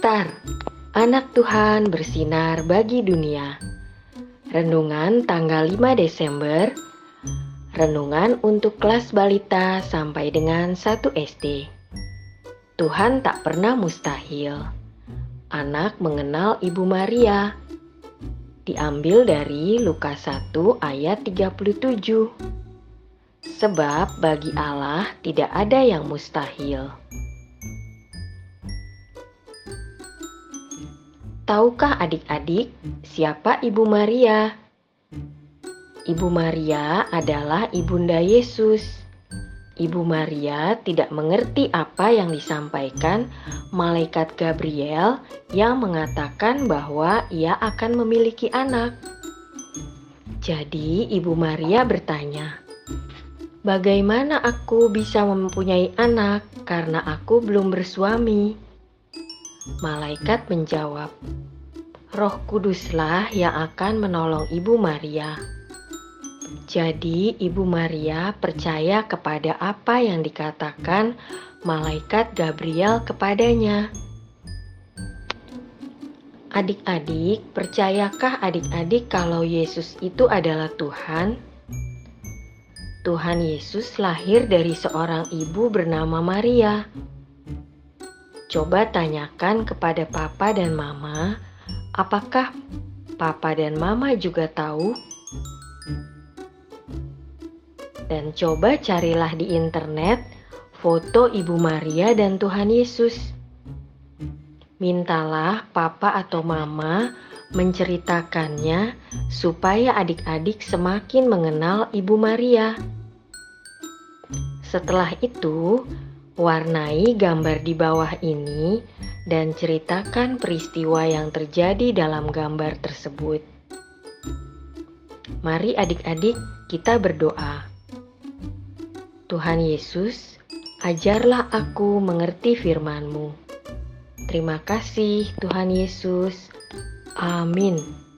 Star, anak Tuhan bersinar bagi dunia. Renungan tanggal 5 Desember. Renungan untuk kelas balita sampai dengan 1 SD. Tuhan tak pernah mustahil. Anak mengenal Ibu Maria. Diambil dari Lukas 1 ayat 37. Sebab bagi Allah tidak ada yang mustahil. Tahukah adik-adik siapa Ibu Maria? Ibu Maria adalah Ibunda Yesus. Ibu Maria tidak mengerti apa yang disampaikan malaikat Gabriel yang mengatakan bahwa ia akan memiliki anak. Jadi, Ibu Maria bertanya, "Bagaimana aku bisa mempunyai anak karena aku belum bersuami?" Malaikat menjawab, Roh Kuduslah yang akan menolong Ibu Maria. Jadi, Ibu Maria percaya kepada apa yang dikatakan malaikat Gabriel kepadanya. Adik-adik, percayakah adik-adik kalau Yesus itu adalah Tuhan? Tuhan Yesus lahir dari seorang ibu bernama Maria. Coba tanyakan kepada papa dan mama, apakah papa dan mama juga tahu? Dan coba carilah di internet foto Ibu Maria dan Tuhan Yesus. Mintalah papa atau mama menceritakannya supaya adik-adik semakin mengenal Ibu Maria. Setelah itu, Warnai gambar di bawah ini dan ceritakan peristiwa yang terjadi dalam gambar tersebut. Mari adik-adik kita berdoa. Tuhan Yesus, ajarlah aku mengerti firman-Mu. Terima kasih Tuhan Yesus. Amin.